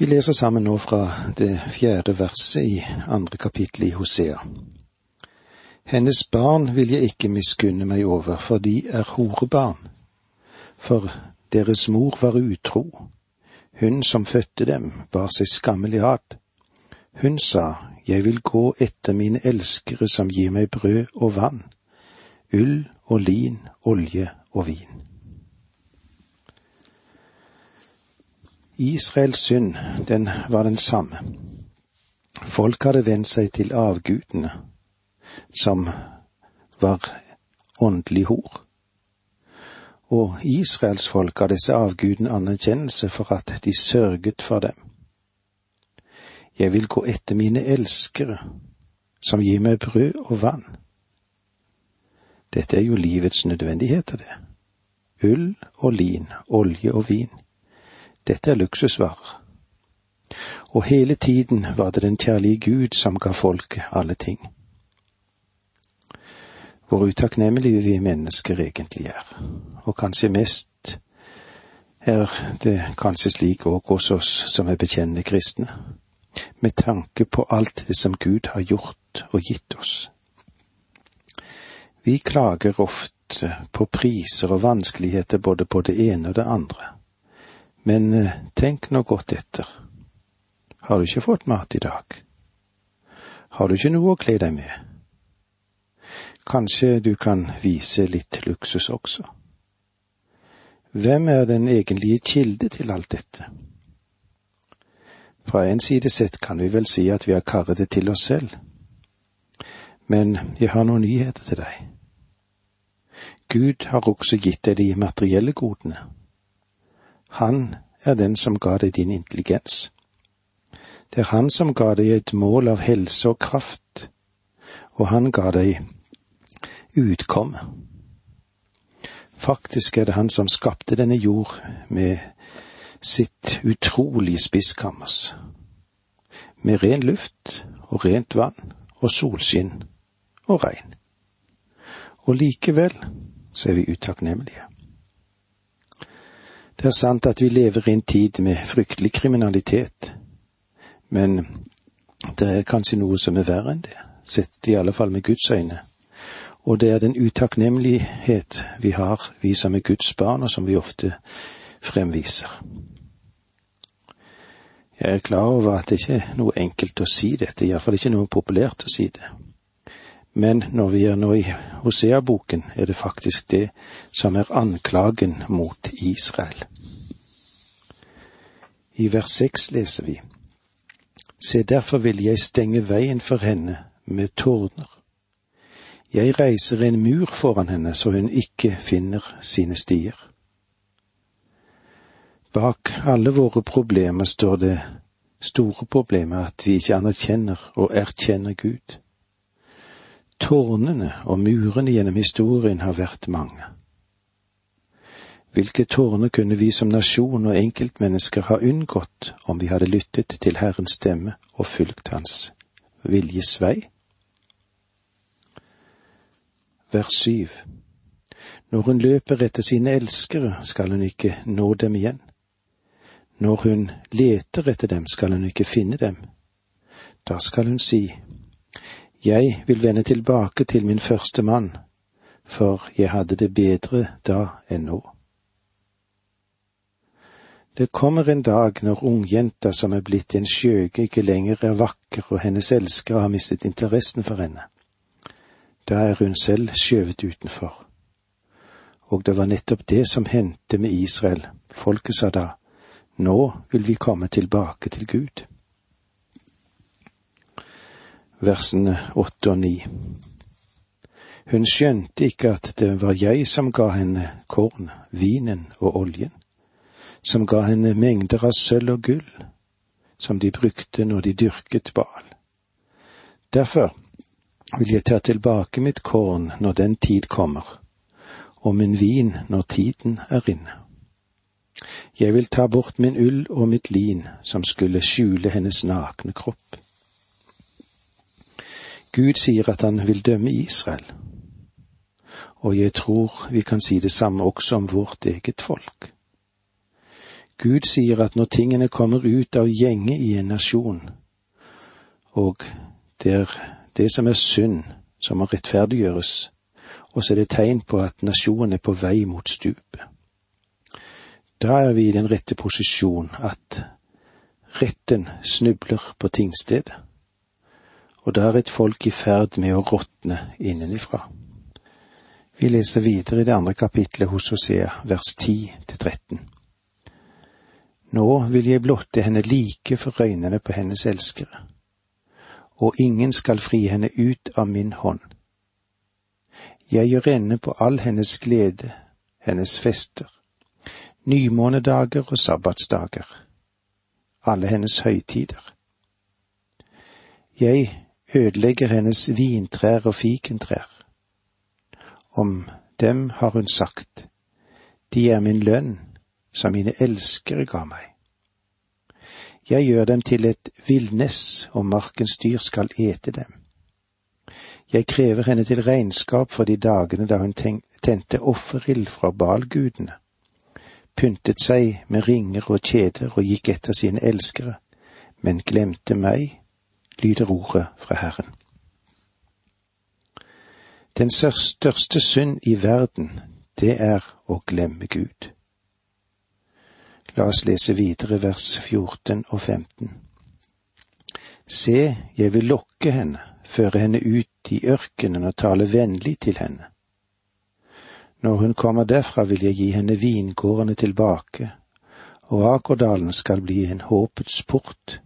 Vi leser sammen nå fra det fjerde verset i andre kapittel i Hosea. Hennes barn vil jeg ikke miskunne meg over, for de er horebarn. For deres mor var utro. Hun som fødte dem, bar seg skammelig ad. Hun sa, Jeg vil gå etter mine elskere som gir meg brød og vann, ull og lin, olje og vin. Israels synd, den var den samme. Folk hadde vendt seg til avgudene, som var åndelig hor. Og Israels folk ga disse avgudene anerkjennelse for at de sørget for dem. Jeg vil gå etter mine elskere, som gir meg brød og vann. Dette er jo livets nødvendigheter, det. Ull og lin, olje og vin. Dette er luksusvarer. Og hele tiden var det den kjærlige Gud som ga folk alle ting. Hvor utakknemlige vi mennesker egentlig er, og kanskje mest er det kanskje slik òg hos oss som er bekjennende kristne, med tanke på alt det som Gud har gjort og gitt oss. Vi klager ofte på priser og vanskeligheter både på det ene og det andre men eh, tenk nå godt etter. Har du ikke fått mat i dag? Har du ikke noe å kle deg med? Kanskje du kan vise litt luksus også? Hvem er den egentlige kilde til alt dette? Fra en side sett kan vi vel si at vi har karret det til oss selv. Men jeg har noen nyheter til deg. Gud har også gitt deg de materielle godene han er den som ga deg din intelligens. Det er han som ga deg et mål av helse og kraft, og han ga deg utkomme. Faktisk er det han som skapte denne jord med sitt utrolige spiskammers, med ren luft og rent vann og solskinn og regn. Og likevel så er vi utakknemlige. Det er sant at vi lever i en tid med fryktelig kriminalitet, men det er kanskje noe som er verre enn det, sett i alle fall med Guds øyne. Og det er den utakknemlighet vi har, vi som er Guds barn, og som vi ofte fremviser. Jeg er klar over at det ikke er noe enkelt å si dette, iallfall ikke noe populært å si det. Men når vi er nå i Hosea-boken, er det faktisk det som er anklagen mot Israel. I vers seks leser vi Se, derfor vil jeg stenge veien for henne med tårner. Jeg reiser en mur foran henne så hun ikke finner sine stier. Bak alle våre problemer står det store problemet at vi ikke anerkjenner og erkjenner Gud. Tårnene og murene gjennom historien har vært mange. Hvilke tårner kunne vi som nasjon og enkeltmennesker ha unngått om vi hadde lyttet til Herrens stemme og fulgt Hans viljes vei? Vers syv Når hun løper etter sine elskere, skal hun ikke nå dem igjen. Når hun leter etter dem, skal hun ikke finne dem. Da skal hun si, jeg vil vende tilbake til min første mann, for jeg hadde det bedre da enn nå. Det kommer en dag når ungjenta som er blitt en skjøge, ikke lenger er vakker og hennes elskere har mistet interessen for henne. Da er hun selv skjøvet utenfor. Og det var nettopp det som hendte med Israel. Folket sa da, nå vil vi komme tilbake til Gud versene åtte og ni. Hun skjønte ikke at det var jeg som ga henne korn, vinen og oljen, som ga henne mengder av sølv og gull, som de brukte når de dyrket Bal. Derfor vil jeg ta tilbake mitt korn når den tid kommer, og min vin når tiden er inne. Jeg vil ta bort min ull og mitt lin som skulle skjule hennes nakne kropp. Gud sier at han vil dømme Israel, og jeg tror vi kan si det samme også om vårt eget folk. Gud sier at når tingene kommer ut av gjenge i en nasjon, og det er det som er synd, som må rettferdiggjøres, og så er det tegn på at nasjonen er på vei mot stupet. Da er vi i den rette posisjon at retten snubler på tingstedet, og der er et folk i ferd med å råtne innenifra. Vi leser videre i det andre kapitlet hos Hosea, vers 10 til 13. Nå vil jeg blotte henne like for øynene på hennes elskere, og ingen skal fri henne ut av min hånd. Jeg gjør ende på all hennes glede, hennes fester, nymånedager og sabbatsdager, alle hennes høytider. Jeg ødelegger hennes vintrær og fikentrær. Om dem har hun sagt, de er min lønn, som mine elskere ga meg. Jeg gjør dem til et villnes, og markens dyr skal ete dem. Jeg krever henne til regnskap for de dagene da hun tente offerild fra balgudene, pyntet seg med ringer og kjeder og gikk etter sine elskere, men glemte meg, lyder ordet fra Herren. Den største synd i verden, det er å glemme Gud. La oss lese videre vers 14 og 15. Se, jeg vil lokke henne, føre henne ut i ørkenen og tale vennlig til henne. Når hun kommer derfra, vil jeg gi henne vingårdene tilbake, og Akerdalen skal bli en håpets port.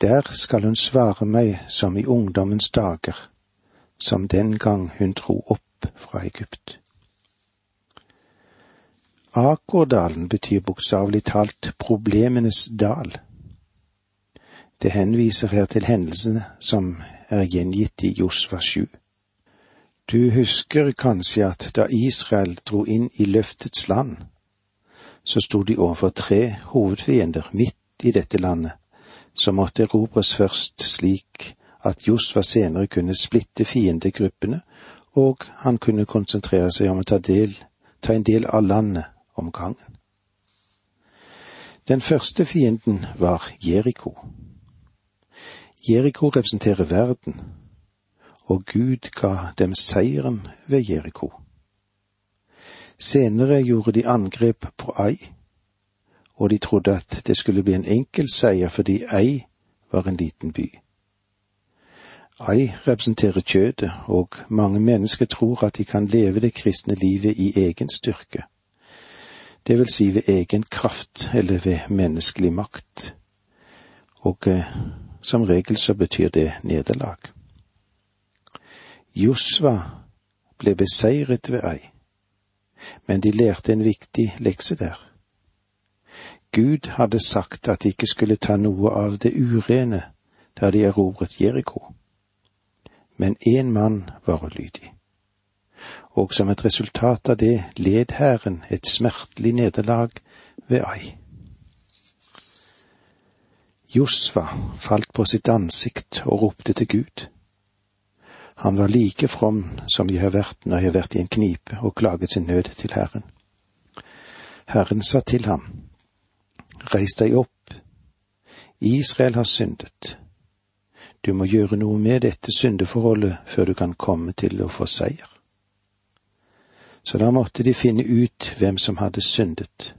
Der skal hun svare meg som i ungdommens dager, som den gang hun dro opp fra Egypt. Akordalen betyr bokstavelig talt problemenes dal. Det henviser her til hendelsene som er gjengitt i Josva 7. Du husker kanskje at da Israel dro inn i løftets land, så sto de overfor tre hovedfiender midt i dette landet, som måtte erobres først slik at Josva senere kunne splitte fiendegruppene, og han kunne konsentrere seg om å ta, del, ta en del av landet om gangen. Den første fienden var Jeriko. Jeriko representerer verden, og Gud ga dem seieren ved Jeriko. Senere gjorde de angrep på Ai, og de trodde at det skulle bli en enkel seier fordi Ei var en liten by. Ai representerer kjødet, og mange mennesker tror at de kan leve det kristne livet i egen styrke, det vil si ved egen kraft eller ved menneskelig makt, og eh, som regel så betyr det nederlag. Josva ble beseiret ved ei, men de lærte en viktig lekse der. Gud hadde sagt at de ikke skulle ta noe av det urene da de erobret Jeriko, men én mann var ulydig. Og som et resultat av det led hæren et smertelig nederlag ved Ai. Josva falt på sitt ansikt og ropte til Gud. Han var like from som jeg har vært når jeg har vært i en knipe og klaget sin nød til Herren. Herren sa til ham, Reis deg opp, Israel har syndet. Du må gjøre noe med dette syndeforholdet før du kan komme til å få seier. Så da måtte de finne ut hvem som hadde syndet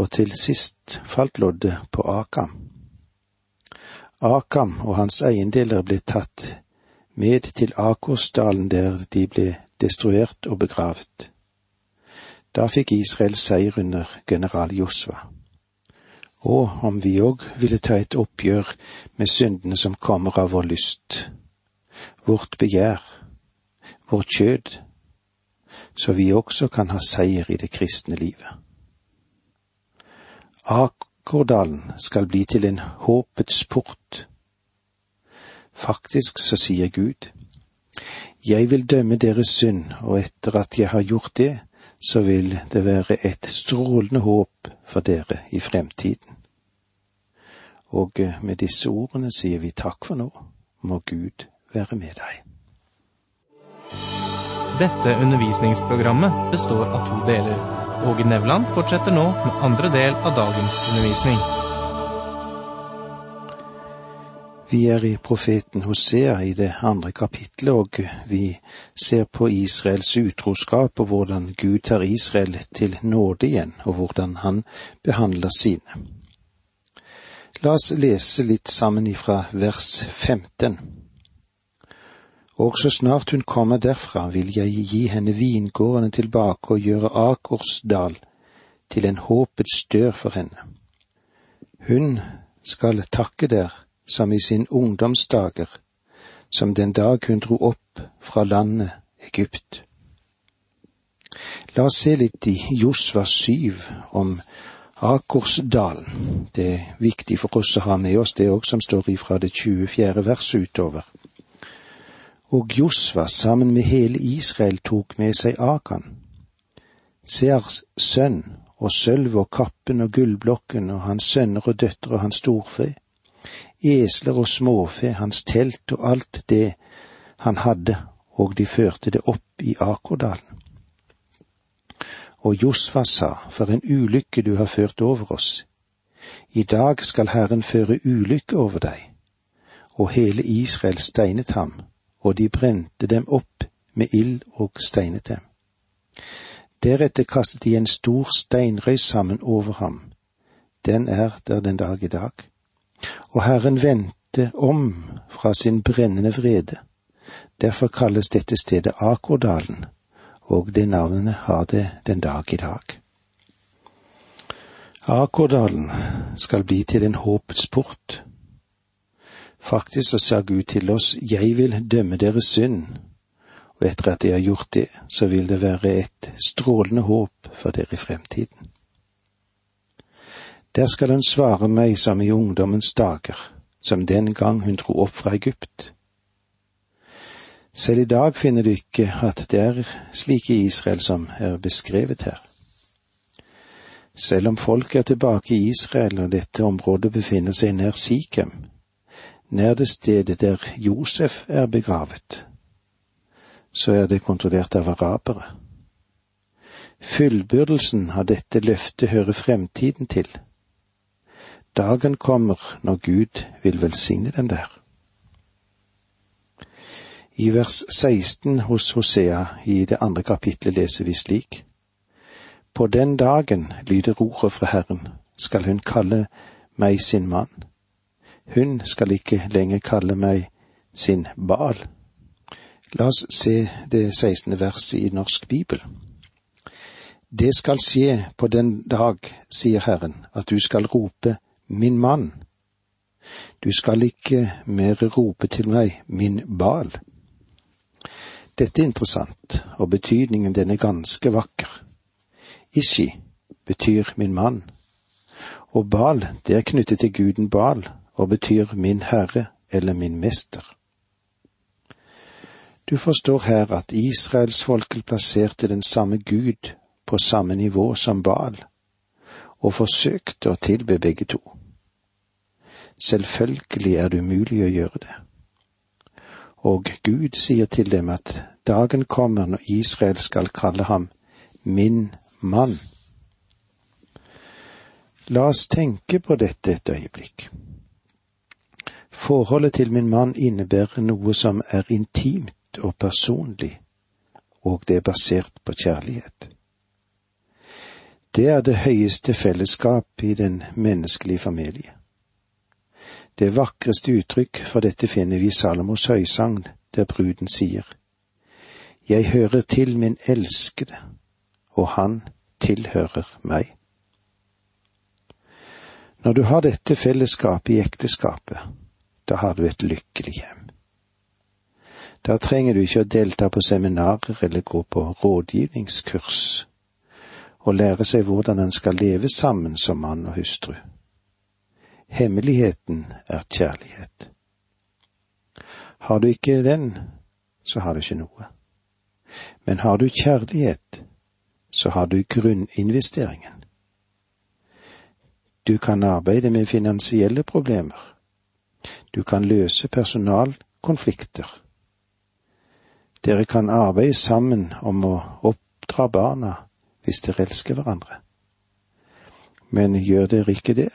og til sist falt loddet på Akam. Akam og hans eiendeler ble tatt med til Akosdalen der de ble destruert og begravet. Da fikk Israel seier under general Josva. Og om vi òg ville ta et oppgjør med syndene som kommer av vår lyst, vårt begjær, vårt kjød, så vi også kan ha seier i det kristne livet. Akordalen skal bli til en håpets port. Faktisk så sier Gud, jeg vil dømme deres synd, og etter at jeg har gjort det, så vil det være et strålende håp for dere i fremtiden. Og eh, med disse ordene sier vi takk for nå, må Gud være med deg. Dette undervisningsprogrammet består av to deler. Åge Nevland fortsetter nå med andre del av dagens undervisning. Vi er i profeten Hosea i det andre kapitlet, og vi ser på Israels utroskap og hvordan Gud tar Israel til nåde igjen, og hvordan han behandler sine. La oss lese litt sammen ifra vers 15. Og så snart hun kommer derfra, vil jeg gi henne vingårdene tilbake og gjøre Akersdal til en håpets dør for henne. Hun skal takke der som i sin ungdomsdager, som den dag hun dro opp fra landet Egypt. La oss se litt i Josva syv om Akersdalen. Det er viktig for oss å ha med oss det òg som står ifra det 24. verset utover. Og Josva sammen med hele Israel tok med seg Akan, Sears sønn, og sølv og kappen og gullblokken og hans sønner og døtre og hans storfe, esler og småfe, hans telt og alt det han hadde, og de førte det opp i Akordalen. Og Josva sa, for en ulykke du har ført over oss. I dag skal Herren føre ulykke over deg. Og hele Israel steinet ham og de brente dem opp med ild og steinet dem. Deretter kastet de en stor steinrøy sammen over ham. Den er der den dag i dag. Og Herren vendte om fra sin brennende vrede. Derfor kalles dette stedet Akordalen, og det navnet har det den dag i dag. Akordalen skal bli til en håpets port Faktisk så sa Gud til oss, jeg vil dømme deres synd, og etter at de har gjort det, så vil det være et strålende håp for dere i fremtiden. Der skal hun svare meg som i ungdommens dager, som den gang hun dro opp fra Egypt. Selv i dag finner du ikke at det er slike Israel som er beskrevet her. Selv om folk er tilbake i Israel og dette området befinner seg nær Sikhem, nær det stedet der Josef er begravet, så er det kontrollert av arabere. Fullbyrdelsen av dette løftet hører fremtiden til. Dagen kommer når Gud vil velsigne dem der. I vers 16 hos Hosea i det andre kapitlet leser vi slik. På den dagen, lyder ordet fra Herren, skal hun kalle meg sin mann hun skal ikke lenger kalle meg sin bal. La oss se det 16. verset i Norsk Bibel. Det skal skje på den dag, sier Herren, at du skal rope min mann. Du skal ikke mer rope til meg min Baal. Dette er interessant, og betydningen den er ganske vakker. Ishi betyr min mann, og Baal det er knyttet til guden Baal, og betyr min herre eller min mester. Du forstår her at israelsfolket plasserte den samme Gud på samme nivå som Baal, og forsøkte å tilbe begge to. Selvfølgelig er det umulig å gjøre det. Og Gud sier til dem at dagen kommer når Israel skal kalle ham min mann. La oss tenke på dette et øyeblikk. Forholdet til min mann innebærer noe som er intimt og personlig, og det er basert på kjærlighet. Det er det høyeste fellesskap i den menneskelige familie. Det vakreste uttrykk for dette finner vi i Salomos høysagn, der bruden sier, Jeg hører til min elskede, og han tilhører meg. Når du har dette fellesskapet i ekteskapet, da har du et lykkelig hjem. Da trenger du ikke å delta på seminarer eller gå på rådgivningskurs og lære seg hvordan en skal leve sammen som mann og hustru. Hemmeligheten er kjærlighet. Har du ikke den, så har du ikke noe. Men har du kjærlighet, så har du grunninvesteringen. Du kan arbeide med finansielle problemer, du kan løse personalkonflikter. Dere kan arbeide sammen om å oppdra barna hvis dere elsker hverandre. Men gjør dere ikke det,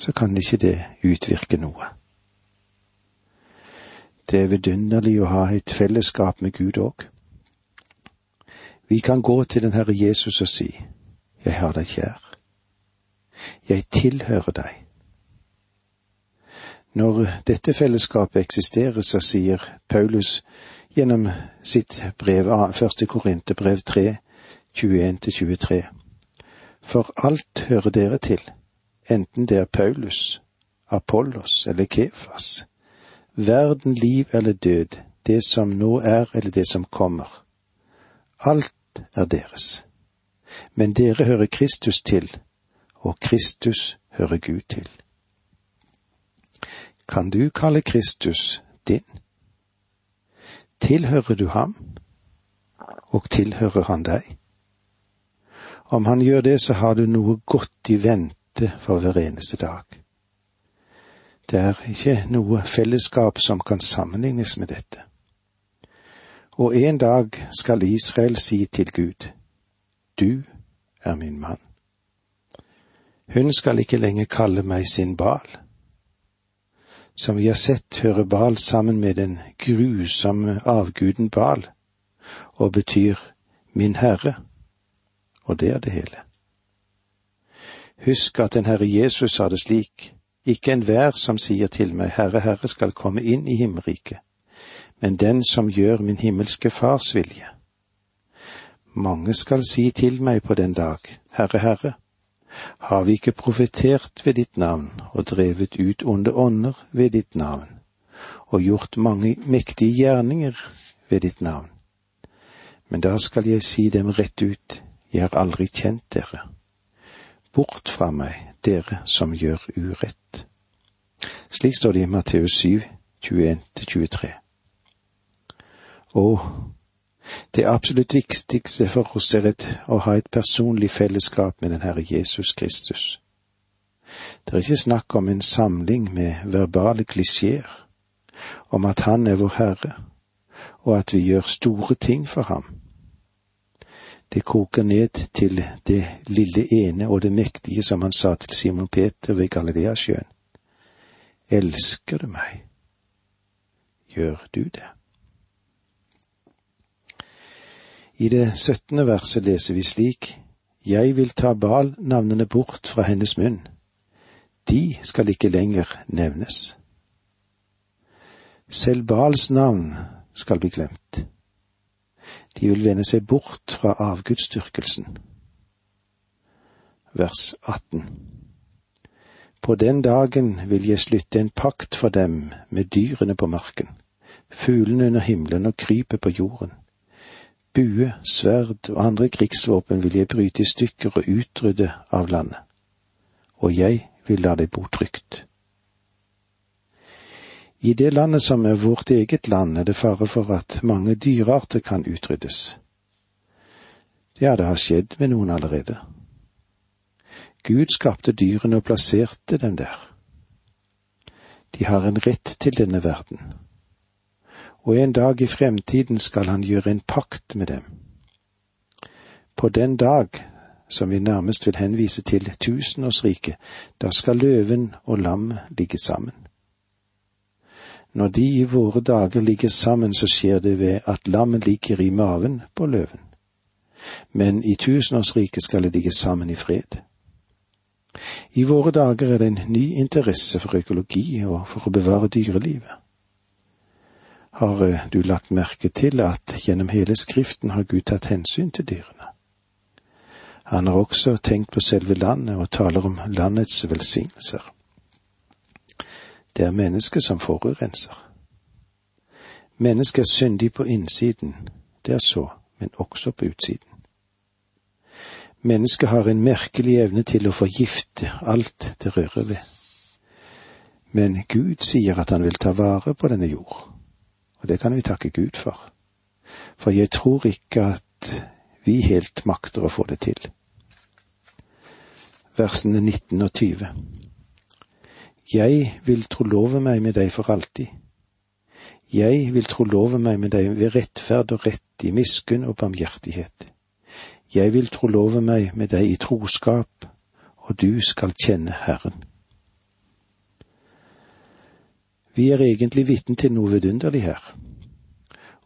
så kan ikke det utvirke noe. Det er vidunderlig å ha et fellesskap med Gud òg. Vi kan gå til den Herre Jesus og si, Jeg har deg kjær. Jeg tilhører deg. Når dette fellesskapet eksisterer, så sier Paulus gjennom sitt brev, første Korinterbrev 3, 21-23. For alt hører dere til, enten det er Paulus, Apollos eller Kefas, verden, liv eller død, det som nå er eller det som kommer. Alt er deres. Men dere hører Kristus til, og Kristus hører Gud til. Kan du kalle Kristus din? Tilhører du ham, og tilhører han deg? Om han gjør det, så har du noe godt i vente for hver eneste dag. Det er ikke noe fellesskap som kan sammenlignes med dette. Og en dag skal Israel si til Gud, Du er min mann. Hun skal ikke lenger kalle meg sin Bal. Som vi har sett, hører Bal sammen med den grusomme avguden Bal, og betyr Min Herre, og det er det hele. Husk at den Herre Jesus sa det slik, ikke enhver som sier til meg, Herre, Herre, skal komme inn i himmelriket, men den som gjør min himmelske Fars vilje. Mange skal si til meg på den dag, Herre, Herre, har vi ikke profetert ved ditt navn og drevet ut onde ånder ved ditt navn og gjort mange mektige gjerninger ved ditt navn? Men da skal jeg si dem rett ut, jeg har aldri kjent dere. Bort fra meg, dere som gjør urett. Slik står det i Matteus 7, 21-23. Og det absolutt viktigste for oss er et, å ha et personlig fellesskap med den Herre Jesus Kristus. Det er ikke snakk om en samling med verbale klisjeer, om at Han er vår Herre, og at vi gjør store ting for ham. Det koker ned til det lille ene og det mektige som han sa til Simon Peter ved Galileasjøen. Elsker du meg? Gjør du det? I det syttende verset leser vi slik, Jeg vil ta Bal-navnene bort fra hennes munn. De skal ikke lenger nevnes. Selv Bals navn skal bli glemt. De vil vende seg bort fra avgudsdyrkelsen. Vers 18 På den dagen vil jeg slutte en pakt for dem med dyrene på marken, fuglene under himmelen og krypet på jorden bue, sverd og andre krigsvåpen vil jeg bryte i stykker og utrydde av landet, og jeg vil la deg bo trygt. I det landet som er vårt eget land, er det fare for at mange dyrearter kan utryddes. Ja, det har skjedd med noen allerede. Gud skapte dyrene og plasserte dem der. De har en rett til denne verden og en dag i fremtiden skal han gjøre en pakt med dem. På den dag, som vi nærmest vil henvise til tusenårsriket, da skal løven og lam ligge sammen. Når de i våre dager ligger sammen, så skjer det ved at lammet ligger i maven på løven. Men i tusenårsriket skal det ligge sammen i fred. I våre dager er det en ny interesse for økologi og for å bevare dyrelivet. Har eh, du lagt merke til at gjennom hele Skriften har Gud tatt hensyn til dyrene? Han har også tenkt på selve landet og taler om landets velsignelser. Det er mennesket som forurenser. Mennesket er syndig på innsiden, det er så, men også på utsiden. Mennesket har en merkelig evne til å forgifte alt det rører ved. Men Gud sier at han vil ta vare på denne jord og det kan vi takke Gud for. For jeg tror ikke at vi helt makter å få det til. Versene 19 og 20. Jeg vil trolove meg med deg for alltid. Jeg vil trolove meg med deg ved rettferd og rett, i miskunn og barmhjertighet. Jeg vil trolove meg med deg i troskap, og du skal kjenne Herren. Vi er egentlig vitne til noe vidunderlig her.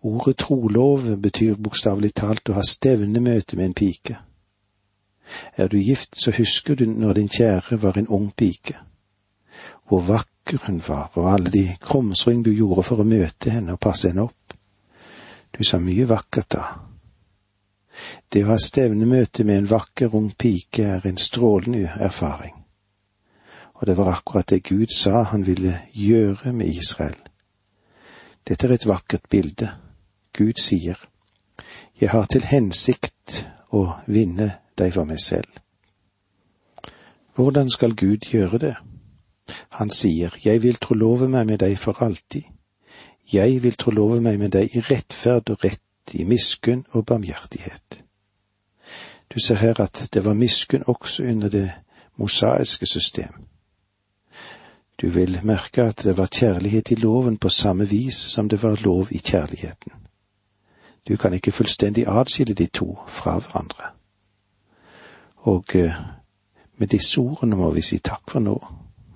Ordet trolov betyr bokstavelig talt å ha stevnemøte med en pike. Er du gift, så husker du når din kjære var en ung pike, hvor vakker hun var, og alle de krumspring du gjorde for å møte henne og passe henne opp. Du sa mye vakkert da. Det å ha stevnemøte med en vakker ung pike er en strålende erfaring. Og det var akkurat det Gud sa han ville gjøre med Israel. Dette er et vakkert bilde. Gud sier, Jeg har til hensikt å vinne deg for meg selv. Hvordan skal Gud gjøre det? Han sier, Jeg vil trolove meg med deg for alltid. Jeg vil trolove meg med deg i rettferd og rett, i miskunn og barmhjertighet. Du ser her at det var miskunn også under det mosaiske system. Du vil merke at det var kjærlighet i loven på samme vis som det var lov i kjærligheten. Du kan ikke fullstendig adskille de to fra hverandre. Og eh, med disse ordene må vi si takk for nå.